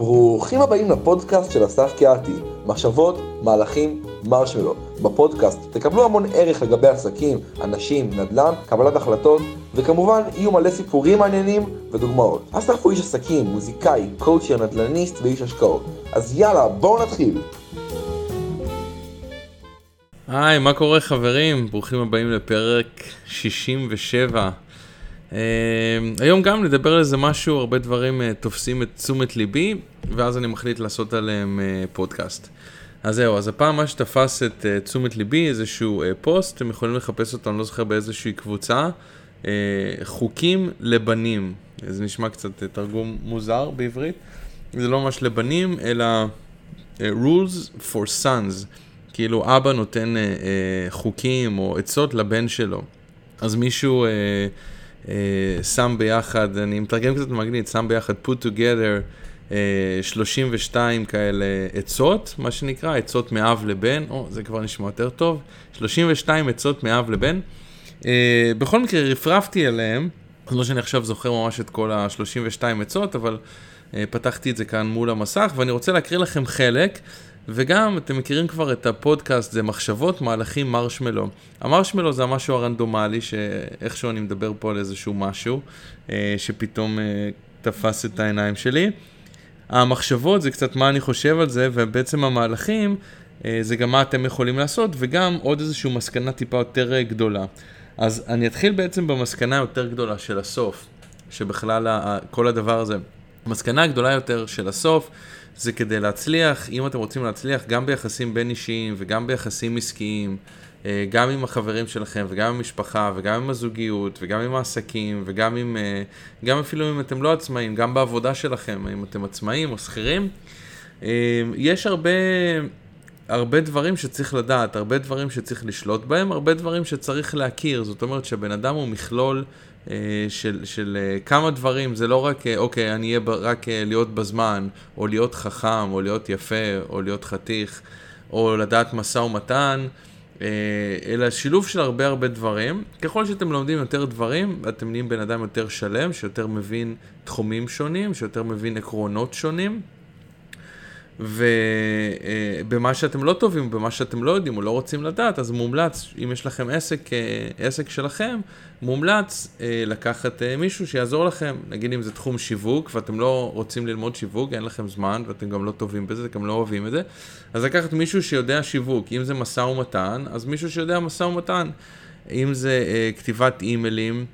ברוכים הבאים לפודקאסט של אסף קיאתי, מחשבות, מהלכים, מרשמלו. בפודקאסט תקבלו המון ערך לגבי עסקים, אנשים, נדל"ן, קבלת החלטות, וכמובן יהיו מלא סיפורים מעניינים ודוגמאות. אסף הוא איש עסקים, מוזיקאי, קואוצ'ר, נדל"ניסט ואיש השקעות. אז יאללה, בואו נתחיל. היי, מה קורה חברים? ברוכים הבאים לפרק 67. Uh, היום גם נדבר על איזה משהו, הרבה דברים uh, תופסים את תשומת ליבי, ואז אני מחליט לעשות עליהם uh, פודקאסט. אז זהו, אז הפעם מה שתפס את uh, תשומת ליבי, איזשהו פוסט, אתם יכולים לחפש אותו, אני לא זוכר באיזושהי קבוצה, חוקים לבנים. זה נשמע קצת תרגום מוזר בעברית. זה לא ממש לבנים, אלא rules for sons. כאילו אבא נותן חוקים או עצות לבן שלו. אז מישהו... אה, שם ביחד, אני מתרגם קצת מגניב, שם ביחד put together 32 אה, כאלה עצות, מה שנקרא, עצות מאב לבן, או, זה כבר נשמע יותר טוב, 32 עצות מאב לבן. אה, בכל מקרה, רפרפתי עליהם, לא שאני עכשיו זוכר ממש את כל ה-32 עצות, אבל פתחתי את זה כאן מול המסך, ואני רוצה להקריא לכם חלק. וגם, אתם מכירים כבר את הפודקאסט, זה מחשבות, מהלכים, מרשמלו. המרשמלו זה המשהו הרנדומלי, שאיכשהו אני מדבר פה על איזשהו משהו, אה, שפתאום אה, תפס את העיניים שלי. המחשבות זה קצת מה אני חושב על זה, ובעצם המהלכים אה, זה גם מה אתם יכולים לעשות, וגם עוד איזושהי מסקנה טיפה יותר גדולה. אז אני אתחיל בעצם במסקנה יותר גדולה של הסוף, שבכלל כל הדבר הזה. המסקנה הגדולה יותר של הסוף זה כדי להצליח, אם אתם רוצים להצליח גם ביחסים בין אישיים וגם ביחסים עסקיים, אה, גם עם החברים שלכם וגם עם המשפחה וגם עם הזוגיות וגם עם העסקים וגם עם, אה, גם אפילו אם אתם לא עצמאים, גם בעבודה שלכם, אם אתם עצמאים או שכירים, אה, יש הרבה, הרבה דברים שצריך לדעת, הרבה דברים שצריך לשלוט בהם, הרבה דברים שצריך להכיר, זאת אומרת שהבן אדם הוא מכלול של, של אה, כמה דברים, זה לא רק, אה, אוקיי, אני אהיה רק להיות בזמן, או להיות חכם, או להיות יפה, או להיות חתיך, או לדעת משא ומתן, אלא שילוב של הרבה הרבה דברים. ככל שאתם לומדים יותר דברים, אתם נהיים בן אדם יותר שלם, שיותר מבין תחומים שונים, שיותר מבין עקרונות שונים. ובמה שאתם לא טובים, במה שאתם לא יודעים או לא רוצים לדעת, אז מומלץ, אם יש לכם עסק, אה, עסק שלכם, מומלץ אה, לקחת אה, מישהו שיעזור לכם. נגיד אם זה תחום שיווק ואתם לא רוצים ללמוד שיווק, אין לכם זמן ואתם גם לא טובים בזה, אתם גם לא אוהבים את זה, אז לקחת מישהו שיודע שיווק. אם זה משא ומתן, אז מישהו שיודע משא ומתן. אם זה כתיבת אימיילים,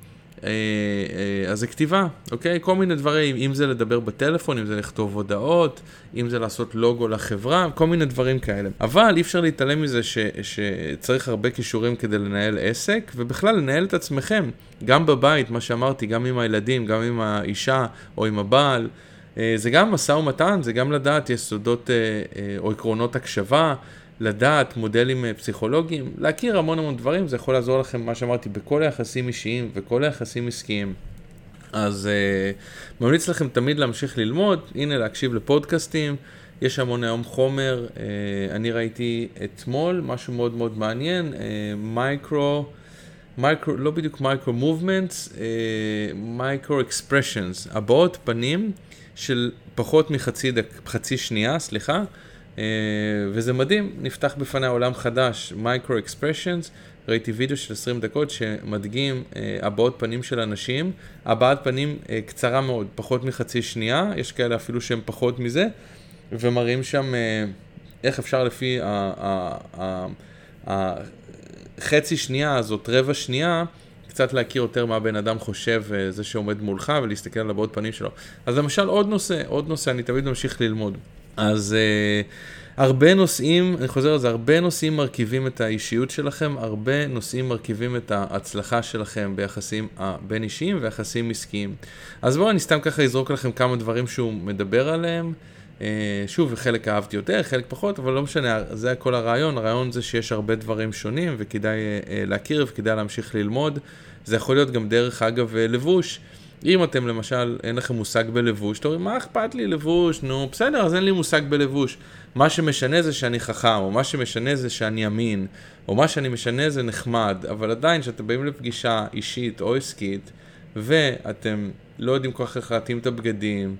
אז זה כתיבה, אוקיי? כל מיני דברים, אם זה לדבר בטלפון, אם זה לכתוב הודעות, אם זה לעשות לוגו לחברה, כל מיני דברים כאלה. אבל אי אפשר להתעלם מזה ש, שצריך הרבה כישורים כדי לנהל עסק, ובכלל לנהל את עצמכם, גם בבית, מה שאמרתי, גם עם הילדים, גם עם האישה או עם הבעל. אה, זה גם משא ומתן, זה גם לדעת יסודות או עקרונות הקשבה. לדעת מודלים אה, פסיכולוגיים, להכיר המון המון דברים, זה יכול לעזור לכם, מה שאמרתי, בכל היחסים אישיים וכל היחסים עסקיים. אז uh, ממליץ לכם תמיד להמשיך ללמוד, הנה להקשיב לפודקאסטים, יש המון היום חומר, uh, אני ראיתי אתמול משהו מאוד מאוד מעניין, micro, uh, micro, לא בדיוק micro movements, micro expressions, הבעות פנים של פחות מחצי דק', חצי שנייה, סליחה, וזה מדהים, נפתח בפני עולם חדש, micro expressions, ראיתי וידאו של 20 דקות שמדגים אה, הבעות פנים של אנשים, הבעת פנים אה, קצרה מאוד, פחות מחצי שנייה, יש כאלה אפילו שהם פחות מזה, ומראים שם איך אפשר לפי החצי שנייה הזאת, רבע שנייה, קצת להכיר יותר מה הבן אדם חושב, זה שעומד מולך, ולהסתכל על הבעות פנים שלו. אז למשל עוד נושא, עוד נושא, אני תמיד ממשיך ללמוד. אז uh, הרבה נושאים, אני חוזר על זה, הרבה נושאים מרכיבים את האישיות שלכם, הרבה נושאים מרכיבים את ההצלחה שלכם ביחסים הבין אישיים ויחסים עסקיים. אז בואו אני סתם ככה אזרוק לכם כמה דברים שהוא מדבר עליהם. Uh, שוב, חלק אהבתי יותר, חלק פחות, אבל לא משנה, זה כל הרעיון. הרעיון זה שיש הרבה דברים שונים וכדאי uh, להכיר וכדאי להמשיך ללמוד. זה יכול להיות גם דרך אגב לבוש. אם אתם למשל, אין לכם מושג בלבוש, אתם אומרים, מה אכפת לי לבוש? נו, בסדר, אז אין לי מושג בלבוש. מה שמשנה זה שאני חכם, או מה שמשנה זה שאני אמין, או מה שאני משנה זה נחמד, אבל עדיין, כשאתם באים לפגישה אישית או עסקית, ואתם לא יודעים כל כך איך להתאים את הבגדים,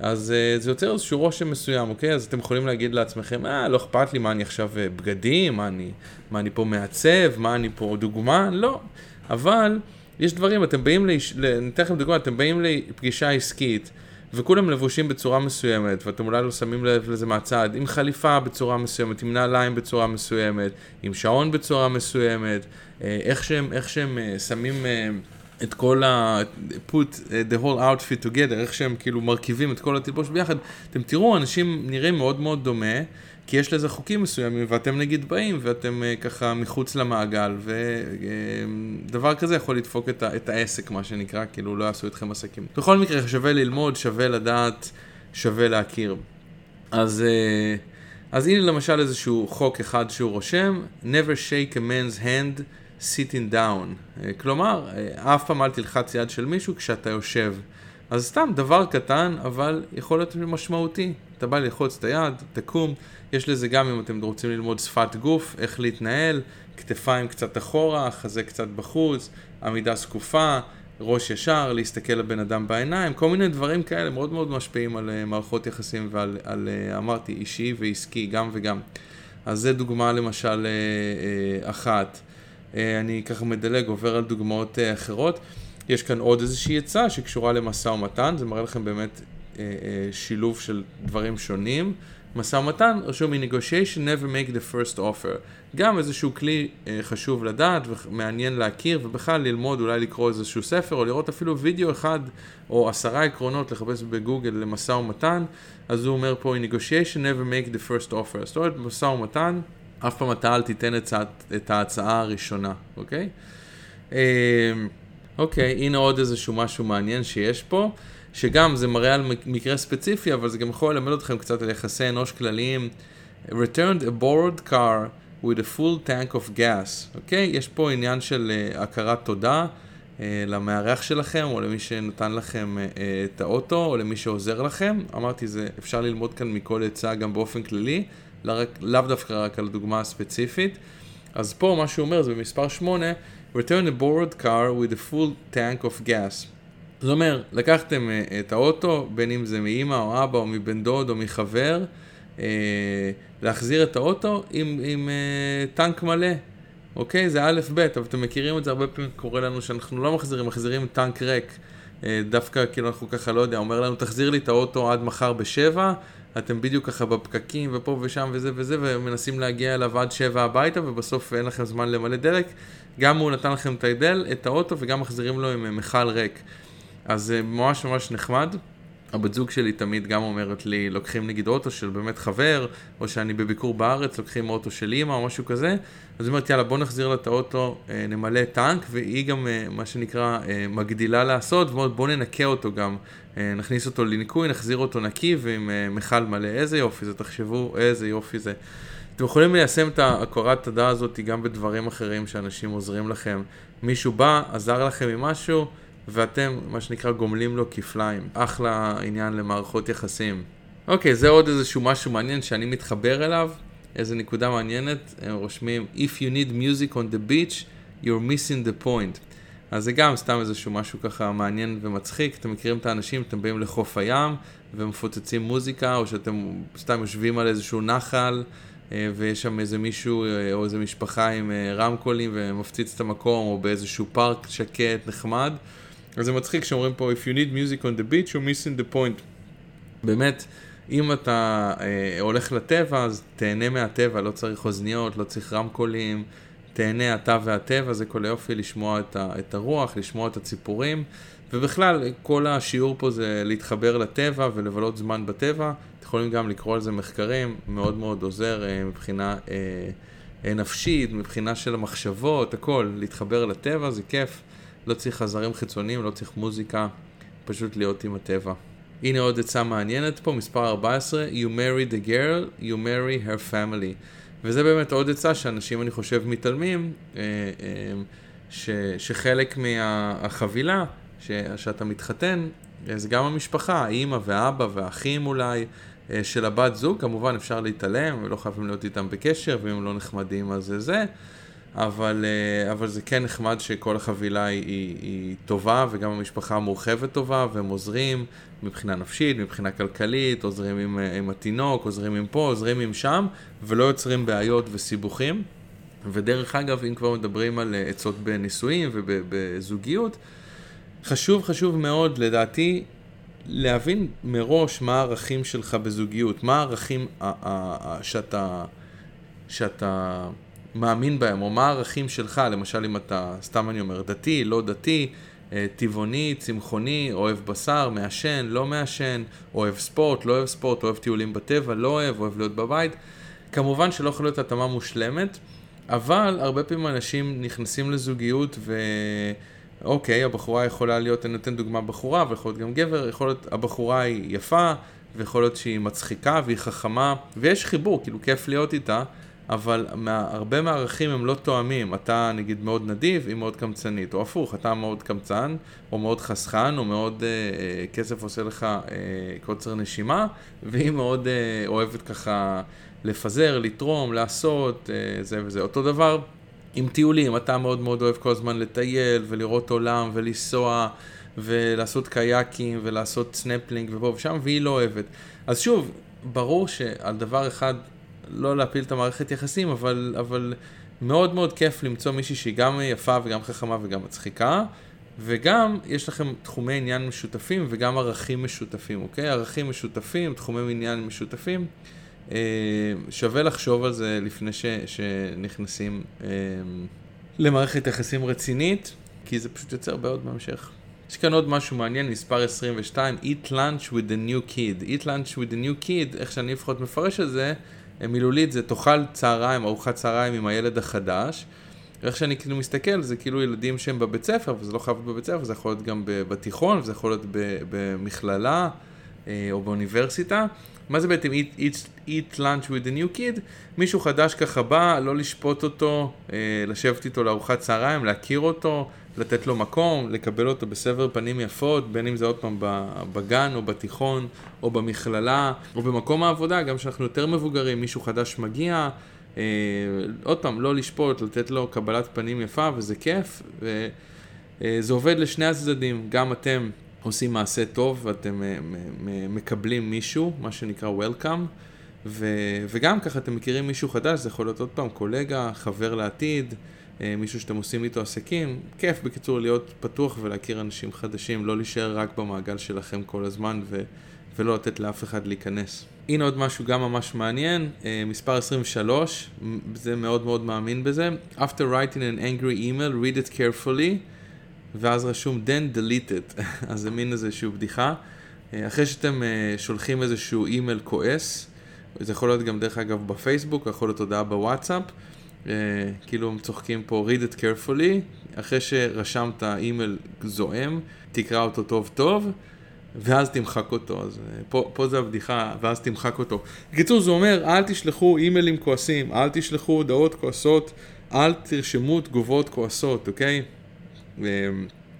אז uh, זה יוצר איזשהו רושם מסוים, אוקיי? אז אתם יכולים להגיד לעצמכם, אה, לא אכפת לי מה אני עכשיו בגדים, מה אני, מה אני פה מעצב, מה אני פה דוגמן, לא. אבל יש דברים, אתם באים. אני אתן לכם דוגמא, אתם באים לפגישה עסקית, וכולם לבושים בצורה מסוימת, ואתם אולי לא שמים לב לזה מהצד, עם חליפה בצורה מסוימת, עם נעליים בצורה מסוימת, עם שעון בצורה מסוימת, אה, איך שהם, איך שהם אה, שמים אה, את כל ה... put the whole outfit together, איך שהם כאילו מרכיבים את כל התלבוש ביחד, אתם תראו, אנשים נראים מאוד מאוד דומה. כי יש לזה חוקים מסוימים, ואתם נגיד באים, ואתם uh, ככה מחוץ למעגל, ודבר uh, כזה יכול לדפוק את, ה- את העסק, מה שנקרא, כאילו לא יעשו אתכם עסקים. בכל מקרה, שווה ללמוד, שווה לדעת, שווה להכיר. אז, uh, אז הנה למשל איזשהו חוק אחד שהוא רושם, never shake a man's hand sitting down. כלומר, אף פעם אל תלחץ יד של מישהו כשאתה יושב. אז סתם דבר קטן, אבל יכול להיות משמעותי. אתה בא ללחוץ את היד, תקום, יש לזה גם אם אתם רוצים ללמוד שפת גוף, איך להתנהל, כתפיים קצת אחורה, חזה קצת בחוץ, עמידה זקופה, ראש ישר, להסתכל לבן אדם בעיניים, כל מיני דברים כאלה מאוד מאוד משפיעים על uh, מערכות יחסים ועל, על, uh, אמרתי, אישי ועסקי, גם וגם. אז זה דוגמה למשל uh, אחת. אני ככה מדלג, עובר על דוגמאות אחרות. יש כאן עוד איזושהי עצה שקשורה למשא ומתן, זה מראה לכם באמת אה, אה, שילוב של דברים שונים. משא ומתן, רשום מ-negotiation never make the first offer. גם איזשהו כלי אה, חשוב לדעת ומעניין להכיר ובכלל ללמוד, אולי לקרוא איזשהו ספר או לראות אפילו וידאו אחד או עשרה עקרונות לחפש בגוגל למשא ומתן. אז הוא אומר פה negotiation never make the first offer. זאת אומרת, משא ומתן, אף פעם אתה אל תיתן את, את ההצעה הראשונה, אוקיי? אוקיי, הנה עוד איזשהו משהו מעניין שיש פה. שגם זה מראה על מקרה ספציפי, אבל זה גם יכול ללמד אתכם קצת על יחסי אנוש כלליים. returned a borrowed car with a full tank of gas, אוקיי? Okay? יש פה עניין של uh, הכרת תודה uh, למארח שלכם, או למי שנתן לכם uh, את האוטו, או למי שעוזר לכם. אמרתי, זה אפשר ללמוד כאן מכל עצה גם באופן כללי, לאו לא דווקא רק על דוגמה ספציפית. אז פה מה שהוא אומר זה במספר 8, return a borrowed car with a full tank of gas. זאת אומרת, לקחתם אה, את האוטו, בין אם זה מאימא או אבא או מבן דוד או מחבר, אה, להחזיר את האוטו עם, עם אה, טנק מלא, אוקיי? זה א' ב', אבל אתם מכירים את זה, הרבה פעמים קורה לנו שאנחנו לא מחזירים, מחזירים טנק ריק. דווקא כאילו אנחנו ככה, לא יודע, אומר לנו, תחזיר לי את האוטו עד מחר בשבע, אתם בדיוק ככה בפקקים ופה ושם וזה וזה, ומנסים להגיע אליו עד שבע הביתה, ובסוף אין לכם זמן למלא דלק. גם הוא נתן לכם את את האוטו, וגם מחזירים לו עם מכל ריק. אז זה ממש ממש נחמד. הבת זוג שלי תמיד גם אומרת לי, לוקחים נגיד אוטו של באמת חבר, או שאני בביקור בארץ, לוקחים אוטו של אימא או משהו כזה, אז היא אומרת, יאללה, בוא נחזיר לה את האוטו, אה, נמלא טנק, והיא גם, אה, מה שנקרא, אה, מגדילה לעשות, ואומרת, בוא ננקה אותו גם, נכניס אותו לניקוי, נחזיר אותו נקי ועם מכל מלא. איזה יופי זה, תחשבו איזה יופי זה. אתם יכולים ליישם את הכרת תודה הזאת גם בדברים אחרים שאנשים עוזרים לכם. מישהו בא, עזר לכם עם משהו, ואתם, מה שנקרא, גומלים לו כפליים. אחלה עניין למערכות יחסים. אוקיי, זה עוד איזשהו משהו מעניין שאני מתחבר אליו. איזה נקודה מעניינת, הם רושמים If you need music on the beach, you're missing the point. אז זה גם סתם איזשהו משהו ככה מעניין ומצחיק. אתם מכירים את האנשים, אתם באים לחוף הים ומפוצצים מוזיקה, או שאתם סתם יושבים על איזשהו נחל. אה, ויש שם איזה מישהו אה, או איזה משפחה עם אה, רמקולים ומפציץ את המקום, או באיזשהו פארק שקט, נחמד. אז זה מצחיק שאומרים פה, If you need music on the beach, you're missing the point. באמת, אם אתה אה, הולך לטבע, אז תהנה מהטבע, לא צריך אוזניות, לא צריך רמקולים, תהנה אתה והטבע, זה כל היופי לשמוע את, ה, את הרוח, לשמוע את הציפורים. ובכלל, כל השיעור פה זה להתחבר לטבע ולבלות זמן בטבע. אתם יכולים גם לקרוא על זה מחקרים, מאוד מאוד עוזר אה, מבחינה אה, אה, נפשית, מבחינה של המחשבות, הכל. להתחבר לטבע זה כיף. לא צריך עזרים חיצוניים, לא צריך מוזיקה, פשוט להיות עם הטבע. הנה עוד עצה מעניינת פה, מספר 14, You marry the girl, you marry her family. וזה באמת עוד עצה שאנשים, אני חושב, מתעלמים, אה, אה, ש, שחלק מהחבילה, ש, שאתה מתחתן, אה, זה גם המשפחה, האימא והאבא והאחים אולי, של הבת זוג, כמובן אפשר להתעלם, ולא חייבים להיות איתם בקשר, ואם הם לא נחמדים אז זה זה. אבל, אה, אבל זה כן נחמד שכל החבילה היא, היא, היא טובה, וגם המשפחה המורחבת טובה, והם עוזרים מבחינה נפשית, מבחינה כלכלית, עוזרים עם, אה, עם התינוק, עוזרים עם פה, עוזרים עם שם, ולא יוצרים בעיות וסיבוכים. ודרך אגב, אם כבר מדברים על אה, עצות בנישואים ובזוגיות, חשוב, חשוב מאוד, לדעתי, להבין מראש מה הערכים שלך בזוגיות, מה הערכים שאתה, שאתה מאמין בהם, או מה הערכים שלך, למשל אם אתה, סתם אני אומר, דתי, לא דתי, אה, טבעוני, צמחוני, אוהב בשר, מעשן, לא מעשן, אוהב ספורט, לא אוהב ספורט, אוהב טיולים בטבע, לא אוהב, אוהב להיות בבית. כמובן שלא יכולה להיות התאמה מושלמת, אבל הרבה פעמים אנשים נכנסים לזוגיות ו... אוקיי, הבחורה יכולה להיות, אני נותן דוגמה בחורה, אבל יכול להיות גם גבר, יכול להיות, הבחורה היא יפה, ויכול להיות שהיא מצחיקה והיא חכמה, ויש חיבור, כאילו כיף להיות איתה, אבל מה, הרבה מהערכים הם לא תואמים. אתה נגיד מאוד נדיב, היא מאוד קמצנית, או הפוך, אתה מאוד קמצן, או מאוד חסכן, או מאוד אה, אה, כסף עושה לך אה, קוצר נשימה, והיא מאוד אה, אוהבת ככה לפזר, לתרום, לעשות, אה, זה וזה. אותו דבר עם טיולים, אתה מאוד מאוד אוהב כל הזמן לטייל ולראות עולם ולנסוע ולעשות קייקים ולעשות סנפלינג ופה ושם, והיא לא אוהבת. אז שוב, ברור שעל דבר אחד, לא להפיל את המערכת יחסים, אבל, אבל מאוד מאוד כיף למצוא מישהי שהיא גם יפה וגם חכמה וגם מצחיקה. וגם יש לכם תחומי עניין משותפים וגם ערכים משותפים, אוקיי? ערכים משותפים, תחומי עניין משותפים. אה, שווה לחשוב על זה לפני ש, שנכנסים אה, למערכת יחסים רצינית, כי זה פשוט יוצר בעיות בהמשך. יש כאן עוד משהו מעניין, מספר 22, Eat lunch with the new kid. Eat lunch with the new kid, איך שאני לפחות מפרש את זה, מילולית זה תאכל צהריים, ארוחת צהריים עם הילד החדש. איך שאני כאילו מסתכל, זה כאילו ילדים שהם בבית ספר, וזה לא חייב להיות בבית ספר, זה יכול להיות גם בתיכון, וזה יכול להיות במכללה או באוניברסיטה. מה זה בעצם eat, eat, eat lunch with a new kid? מישהו חדש ככה בא, לא לשפוט אותו, אה, לשבת איתו לארוחת צהריים, להכיר אותו, לתת לו מקום, לקבל אותו בסבר פנים יפות, בין אם זה עוד פעם בגן או בתיכון או במכללה או במקום העבודה, גם כשאנחנו יותר מבוגרים, מישהו חדש מגיע, אה, עוד פעם, לא לשפוט, לתת לו קבלת פנים יפה וזה כיף, וזה אה, עובד לשני הצדדים, גם אתם עושים מעשה טוב ואתם אה, מקבלים מישהו, מה שנקרא Welcome, ו, וגם ככה אתם מכירים מישהו חדש, זה יכול להיות עוד פעם קולגה, חבר לעתיד, מישהו שאתם עושים איתו עסקים. כיף בקיצור להיות פתוח ולהכיר אנשים חדשים, לא להישאר רק במעגל שלכם כל הזמן ו, ולא לתת לאף אחד להיכנס. הנה עוד משהו גם ממש מעניין, אה, מספר 23, זה מאוד מאוד מאמין בזה. After writing an angry email, read it carefully. ואז רשום then deleted, אז זה מין איזושהי בדיחה. אה, אחרי שאתם אה, שולחים איזשהו אימייל כועס, זה יכול להיות גם דרך אגב בפייסבוק, יכול להיות הודעה בוואטסאפ, אה, כאילו הם צוחקים פה read it carefully, אחרי שרשמת אימייל זועם, תקרא אותו טוב טוב, ואז תמחק אותו, אז פה, פה זה הבדיחה, ואז תמחק אותו. בקיצור זה אומר, אל תשלחו אימיילים כועסים, אל תשלחו הודעות כועסות, אל תרשמו תגובות כועסות, אוקיי?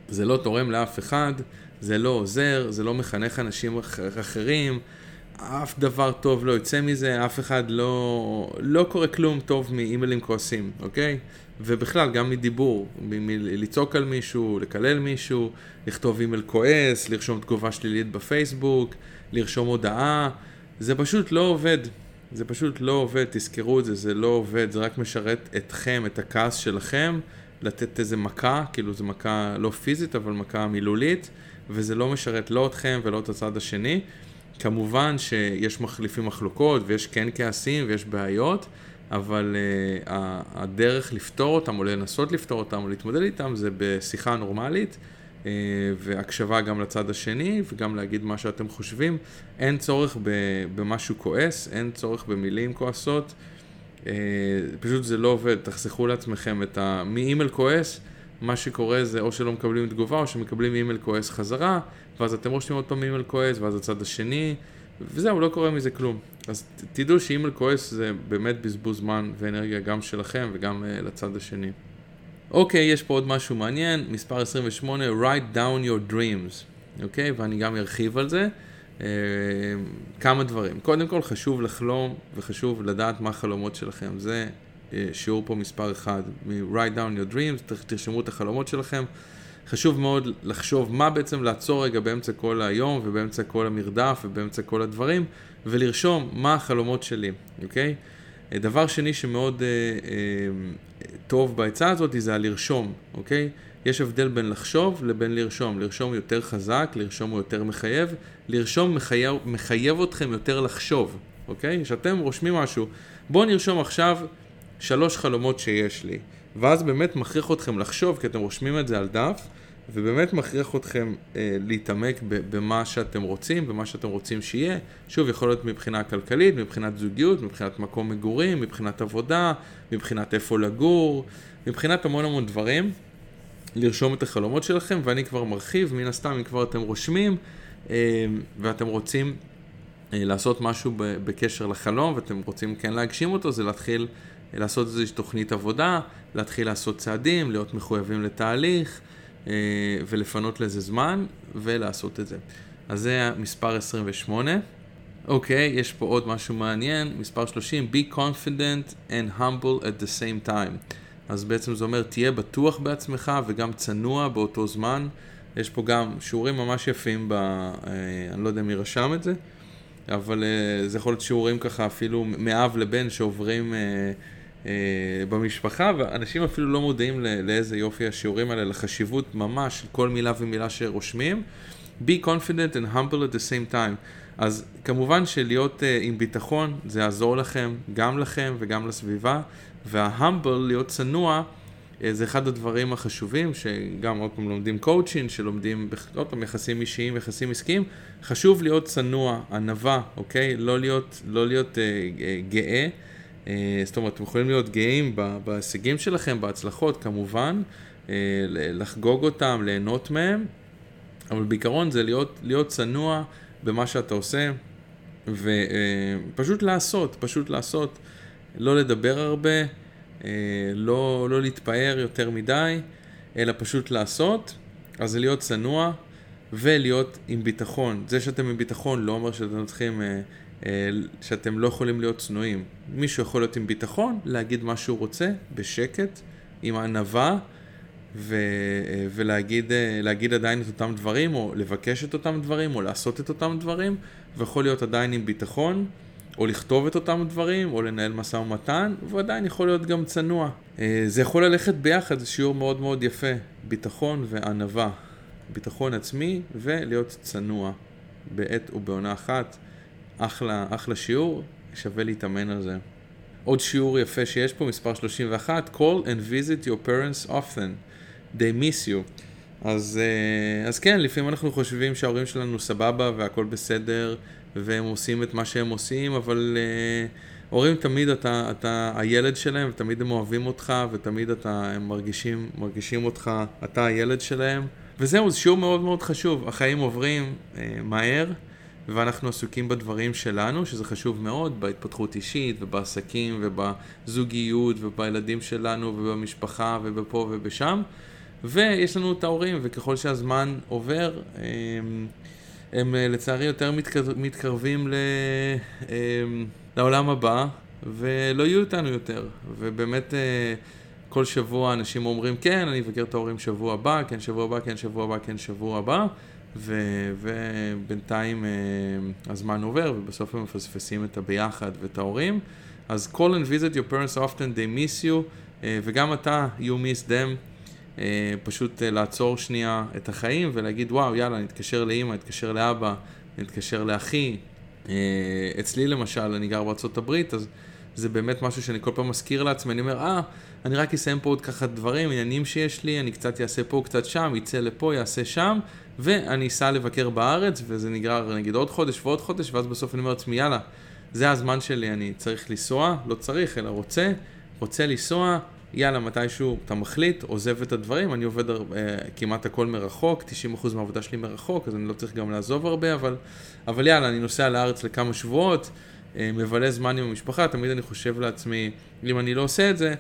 זה לא תורם לאף אחד, זה לא עוזר, זה לא מחנך אנשים אחרים, אף דבר טוב לא יוצא מזה, אף אחד לא, לא קורה כלום טוב מאימיילים כועסים, אוקיי? ובכלל, גם מדיבור, מלצעוק על מישהו, לקלל מישהו, לכתוב אימייל כועס, לרשום תגובה שלילית בפייסבוק, לרשום הודעה, זה פשוט לא עובד. זה פשוט לא עובד, תזכרו את זה, זה לא עובד, זה רק משרת אתכם, את הכעס שלכם. לתת איזה מכה, כאילו זו מכה לא פיזית, אבל מכה מילולית, וזה לא משרת לא אתכם ולא את הצד השני. כמובן שיש מחליפים מחלוקות, ויש כן כעסים, ויש בעיות, אבל uh, הדרך לפתור אותם, או לנסות לפתור אותם, או להתמודד איתם, זה בשיחה נורמלית, uh, והקשבה גם לצד השני, וגם להגיד מה שאתם חושבים. אין צורך במשהו כועס, אין צורך במילים כועסות. אה, פשוט זה לא עובד, תחסכו לעצמכם את ה... מאימייל כועס, מה שקורה זה או שלא מקבלים תגובה או שמקבלים אימייל כועס חזרה, ואז אתם רושמים עוד פעם אימייל כועס, ואז הצד השני, וזהו, לא קורה מזה כלום. אז תדעו שאימייל כועס זה באמת בזבוז זמן ואנרגיה גם שלכם וגם uh, לצד השני. אוקיי, יש פה עוד משהו מעניין, מספר 28, write down your dreams, אוקיי? ואני גם ארחיב על זה. אה, כמה דברים. קודם כל חשוב לחלום וחשוב לדעת מה החלומות שלכם. זה שיעור פה מספר אחד, מ-write down your dreams, תרשמו את החלומות שלכם. חשוב מאוד לחשוב מה בעצם לעצור רגע באמצע כל היום ובאמצע כל המרדף ובאמצע כל הדברים ולרשום מה החלומות שלי, אוקיי? דבר שני שמאוד אה, אה, טוב בעצה הזאת זה הלרשום, אוקיי? יש הבדל בין לחשוב לבין לרשום. לרשום יותר חזק, לרשום הוא יותר מחייב. לרשום מחייב, מחייב אתכם יותר לחשוב, אוקיי? כשאתם רושמים משהו, בואו נרשום עכשיו שלוש חלומות שיש לי. ואז באמת מכריח אתכם לחשוב, כי אתם רושמים את זה על דף, ובאמת מכריח אתכם אה, להתעמק במה שאתם רוצים, במה שאתם רוצים שיהיה. שוב, יכול להיות מבחינה כלכלית, מבחינת זוגיות, מבחינת מקום מגורים, מבחינת עבודה, מבחינת איפה לגור, מבחינת המון המון דברים. לרשום את החלומות שלכם, ואני כבר מרחיב, מן הסתם, אם כבר אתם רושמים, אה, ואתם רוצים אה, לעשות משהו בקשר לחלום, ואתם רוצים כן להגשים אותו, זה להתחיל לעשות איזושהי תוכנית עבודה, להתחיל לעשות צעדים, להיות מחויבים לתהליך. אה, ולפנות לזה זמן ולעשות את זה. אז זה המספר 28. אוקיי, יש פה עוד משהו מעניין, מספר 30, be confident and humble at the same time. אז בעצם זה אומר, תהיה בטוח בעצמך וגם צנוע באותו זמן. יש פה גם שיעורים ממש יפים, ב, אה, אני לא יודע מי רשם את זה, אבל אה, זה יכול להיות שיעורים ככה אפילו מאב לבן שעוברים במשפחה, ואנשים אפילו לא מודעים לאיזה יופי השיעורים האלה, לחשיבות ממש, כל מילה ומילה שרושמים. be confident and humble at the same time. אז כמובן שלהיות uh, עם ביטחון זה יעזור לכם, גם לכם וגם לסביבה, וה-humble, להיות צנוע, uh, זה אחד הדברים החשובים, שגם עוד פעם לומדים קואוצ'ינג, שלומדים עוד פעם יחסים אישיים, יחסים עסקיים, חשוב להיות צנוע, ענווה, אוקיי? לא להיות, לא להיות uh, uh, גאה. אה, זאת אומרת, אתם יכולים להיות גאים בהישגים שלכם, בהצלחות כמובן, אה, לחגוג אותם, ליהנות מהם, אבל בעיקרון זה להיות, להיות צנוע במה שאתה עושה, ופשוט אה, לעשות, פשוט לעשות, לא לדבר הרבה, לא, לא להתפאר יותר מדי, אלא פשוט לעשות, אז זה להיות צנוע ולהיות עם ביטחון. זה שאתם עם ביטחון לא אומר שאתם צריכים שאתם לא יכולים להיות צנועים. מישהו יכול להיות עם ביטחון, להגיד מה שהוא רוצה, בשקט, עם ענווה, ו, אה, ולהגיד אה, עדיין את אותם דברים, או לבקש את אותם דברים, או לעשות את אותם דברים, ויכול להיות עדיין עם ביטחון, או לכתוב את אותם דברים, או לנהל משא ומתן, ועדיין יכול להיות גם צנוע. זה יכול ללכת ביחד, זה שיעור מאוד מאוד יפה, ביטחון וענווה. ביטחון עצמי ולהיות צנוע בעת ובעונה אחת. אחלה, אחלה שיעור, שווה להתאמן על זה. עוד שיעור יפה שיש פה, מספר 31, call and visit your parents often, they miss you. אז, אה, אז כן, לפעמים אנחנו חושבים שההורים שלנו סבבה והכל בסדר, והם עושים את מה שהם עושים, אבל uh, הורים תמיד אתה, אתה הילד שלהם, ותמיד הם אוהבים אותך, ותמיד אתה, הם מרגישים, מרגישים אותך, אתה הילד שלהם. וזהו, זה שיעור מאוד מאוד חשוב. החיים עוברים uh, מהר. ואנחנו עסוקים בדברים שלנו, שזה חשוב מאוד, בהתפתחות אישית ובעסקים ובזוגיות ובילדים שלנו ובמשפחה ובפה ובשם. ויש לנו את ההורים, וככל שהזמן עובר, הם, הם לצערי יותר מתקר, מתקרבים ל, הם, לעולם הבא, ולא יהיו איתנו יותר. ובאמת, כל שבוע אנשים אומרים, כן, אני אבקר את ההורים שבוע הבא, כן, שבוע הבא, כן, שבוע הבא, כן, שבוע הבא. ובינתיים uh, הזמן עובר ובסוף הם מפספסים את הביחד ואת ההורים. אז call and visit your parents often, they miss you, uh, וגם אתה, you miss them, uh, פשוט uh, לעצור שנייה את החיים ולהגיד וואו יאללה נתקשר לאימא, נתקשר לאבא, נתקשר לאחי. Uh, אצלי למשל, אני גר בארצות הברית, אז זה באמת משהו שאני כל פעם מזכיר לעצמי, אני אומר, אה, אני רק אסיים פה עוד ככה דברים, עניינים שיש לי, אני קצת אעשה פה, קצת שם, יצא לפה, יעשה שם, ואני אסע לבקר בארץ, וזה נגרר נגיד עוד חודש ועוד חודש, ואז בסוף אני אומר לעצמי, יאללה, זה הזמן שלי, אני צריך לנסוע, לא צריך, אלא רוצה, רוצה לנסוע, יאללה, מתישהו אתה מחליט, עוזב את הדברים, אני עובד הרבה, אה, כמעט הכל מרחוק, 90% מהעבודה שלי מרחוק, אז אני לא צריך גם לעזוב הרבה, אבל, אבל יאללה, אני נוסע לארץ לכמה שבועות, אה, מבלה זמן עם המשפחה, תמיד אני חושב לעצמי, אם אני לא עושה את זה,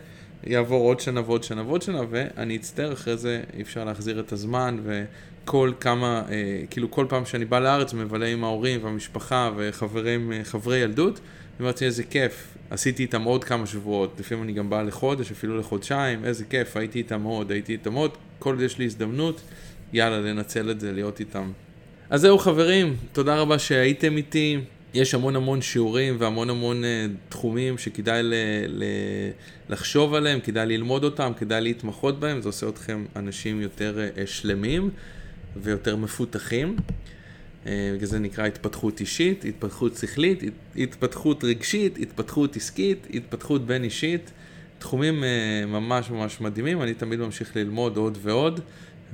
יעבור עוד שנה ועוד שנה ועוד שנה, ואני אצטער אחרי זה, אי אפשר להחזיר את הזמן, ו... כל כמה, אה, כאילו כל פעם שאני בא לארץ מבלה עם ההורים והמשפחה וחברים, אה, חברי ילדות, אמרתי איזה כיף, עשיתי איתם עוד כמה שבועות, לפעמים אני גם בא לחודש, אפילו לחודשיים, איזה כיף, הייתי איתם עוד, הייתי איתם עוד, כל עוד יש לי הזדמנות, יאללה, לנצל את זה, להיות איתם. אז זהו חברים, תודה רבה שהייתם איתי. יש המון המון שיעורים והמון המון uh, תחומים שכדאי ל, ל, לחשוב עליהם, כדאי ללמוד אותם, כדאי להתמחות בהם, זה עושה אתכם אנשים יותר uh, שלמים ויותר מפותחים. Uh, בגלל זה נקרא התפתחות אישית, התפתחות שכלית, התפתחות רגשית, התפתחות עסקית, התפתחות בין אישית. תחומים uh, ממש ממש מדהימים, אני תמיד ממשיך ללמוד עוד ועוד,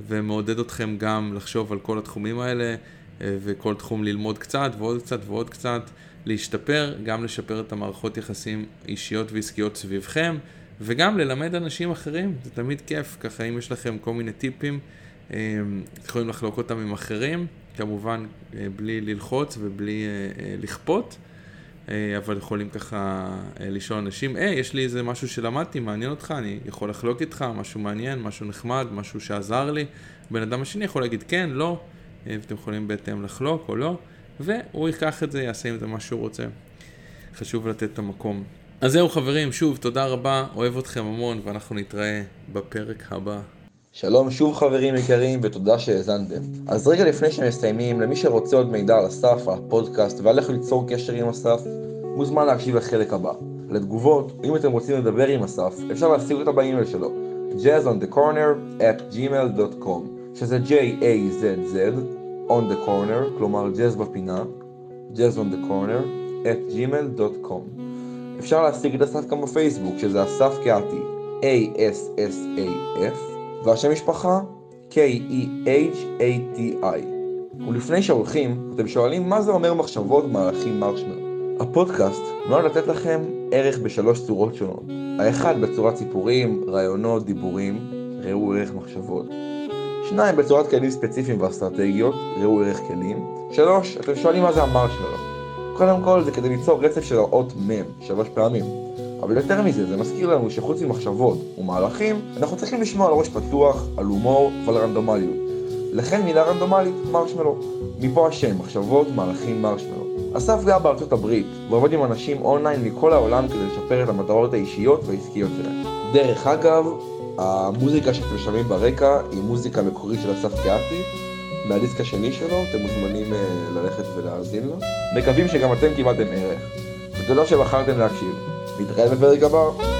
ומעודד אתכם גם לחשוב על כל התחומים האלה. אה, וכל תחום ללמוד קצת ועוד קצת ועוד קצת, להשתפר, גם לשפר את המערכות יחסים אישיות ועסקיות סביבכם, וגם ללמד אנשים אחרים, זה תמיד כיף, ככה אם יש לכם כל מיני טיפים, אה, יכולים לחלוק אותם עם אחרים, כמובן אה, בלי ללחוץ ובלי לכפות. אבל יכולים ככה לשאול אנשים, היי, hey, יש לי איזה משהו שלמדתי, מעניין אותך, אני יכול לחלוק איתך, משהו מעניין, משהו נחמד, משהו שעזר לי. בן אדם השני יכול להגיד כן, לא, ואתם יכולים בהתאם לחלוק או לא, והוא ייקח את זה, יעשה עם זה מה שהוא רוצה. חשוב לתת את המקום. אז זהו חברים, שוב, תודה רבה, אוהב אתכם המון, ואנחנו נתראה בפרק הבא. שלום שוב חברים יקרים ותודה שהאזנתם. אז רגע לפני שמסיימים, למי שרוצה עוד מידע על אסף, על הפודקאסט ועל איך ליצור קשר עם אסף, מוזמן להקשיב לחלק הבא. לתגובות, אם אתם רוצים לדבר עם אסף, אפשר להשיג אותה באימייל שלו, jazzonthecorner at gmail.com, שזה J-A-Z-Z on the corner, כלומר בפינה, jazz on the corner, at gmail.com. אפשר להשיג את אסף גם בפייסבוק, שזה אסף קהתי, A-S-S-A-F, והשם משפחה, K-E-H-A-T-I. ולפני שהולכים, אתם שואלים מה זה אומר מחשבות מהלכים מרשמר. הפודקאסט נועד לתת לכם ערך בשלוש צורות שונות. האחד בצורת סיפורים, רעיונות, דיבורים, ראו ערך מחשבות. שניים, בצורת כלים ספציפיים ואסטרטגיות, ראו ערך כלים. שלוש, אתם שואלים מה זה המרשמלו. קודם כל זה כדי ליצור רצף של האות מ' שלוש פעמים. אבל יותר מזה, זה מזכיר לנו שחוץ ממחשבות ומהלכים, אנחנו צריכים לשמוע על ראש פתוח, על הומור ועל רנדומליות. לכן מילה רנדומלית, מרשמלו. מפה השם, מחשבות, מהלכים, מרשמלו. אסף גר בארצות הברית, ועובד עם אנשים אונליין מכל העולם כדי לשפר את המטרות האישיות והעסקיות שלהם. דרך אגב, המוזיקה שאתם שומעים ברקע היא מוזיקה מקורית של אסף קיאטי, מהדיסק השני שלו, אתם מוזמנים uh, ללכת ולהאזין לו. מקווים שגם אתם קיבלתם ערך, ותודה שבחרתם להקשיב. נתראה בפרק הבא.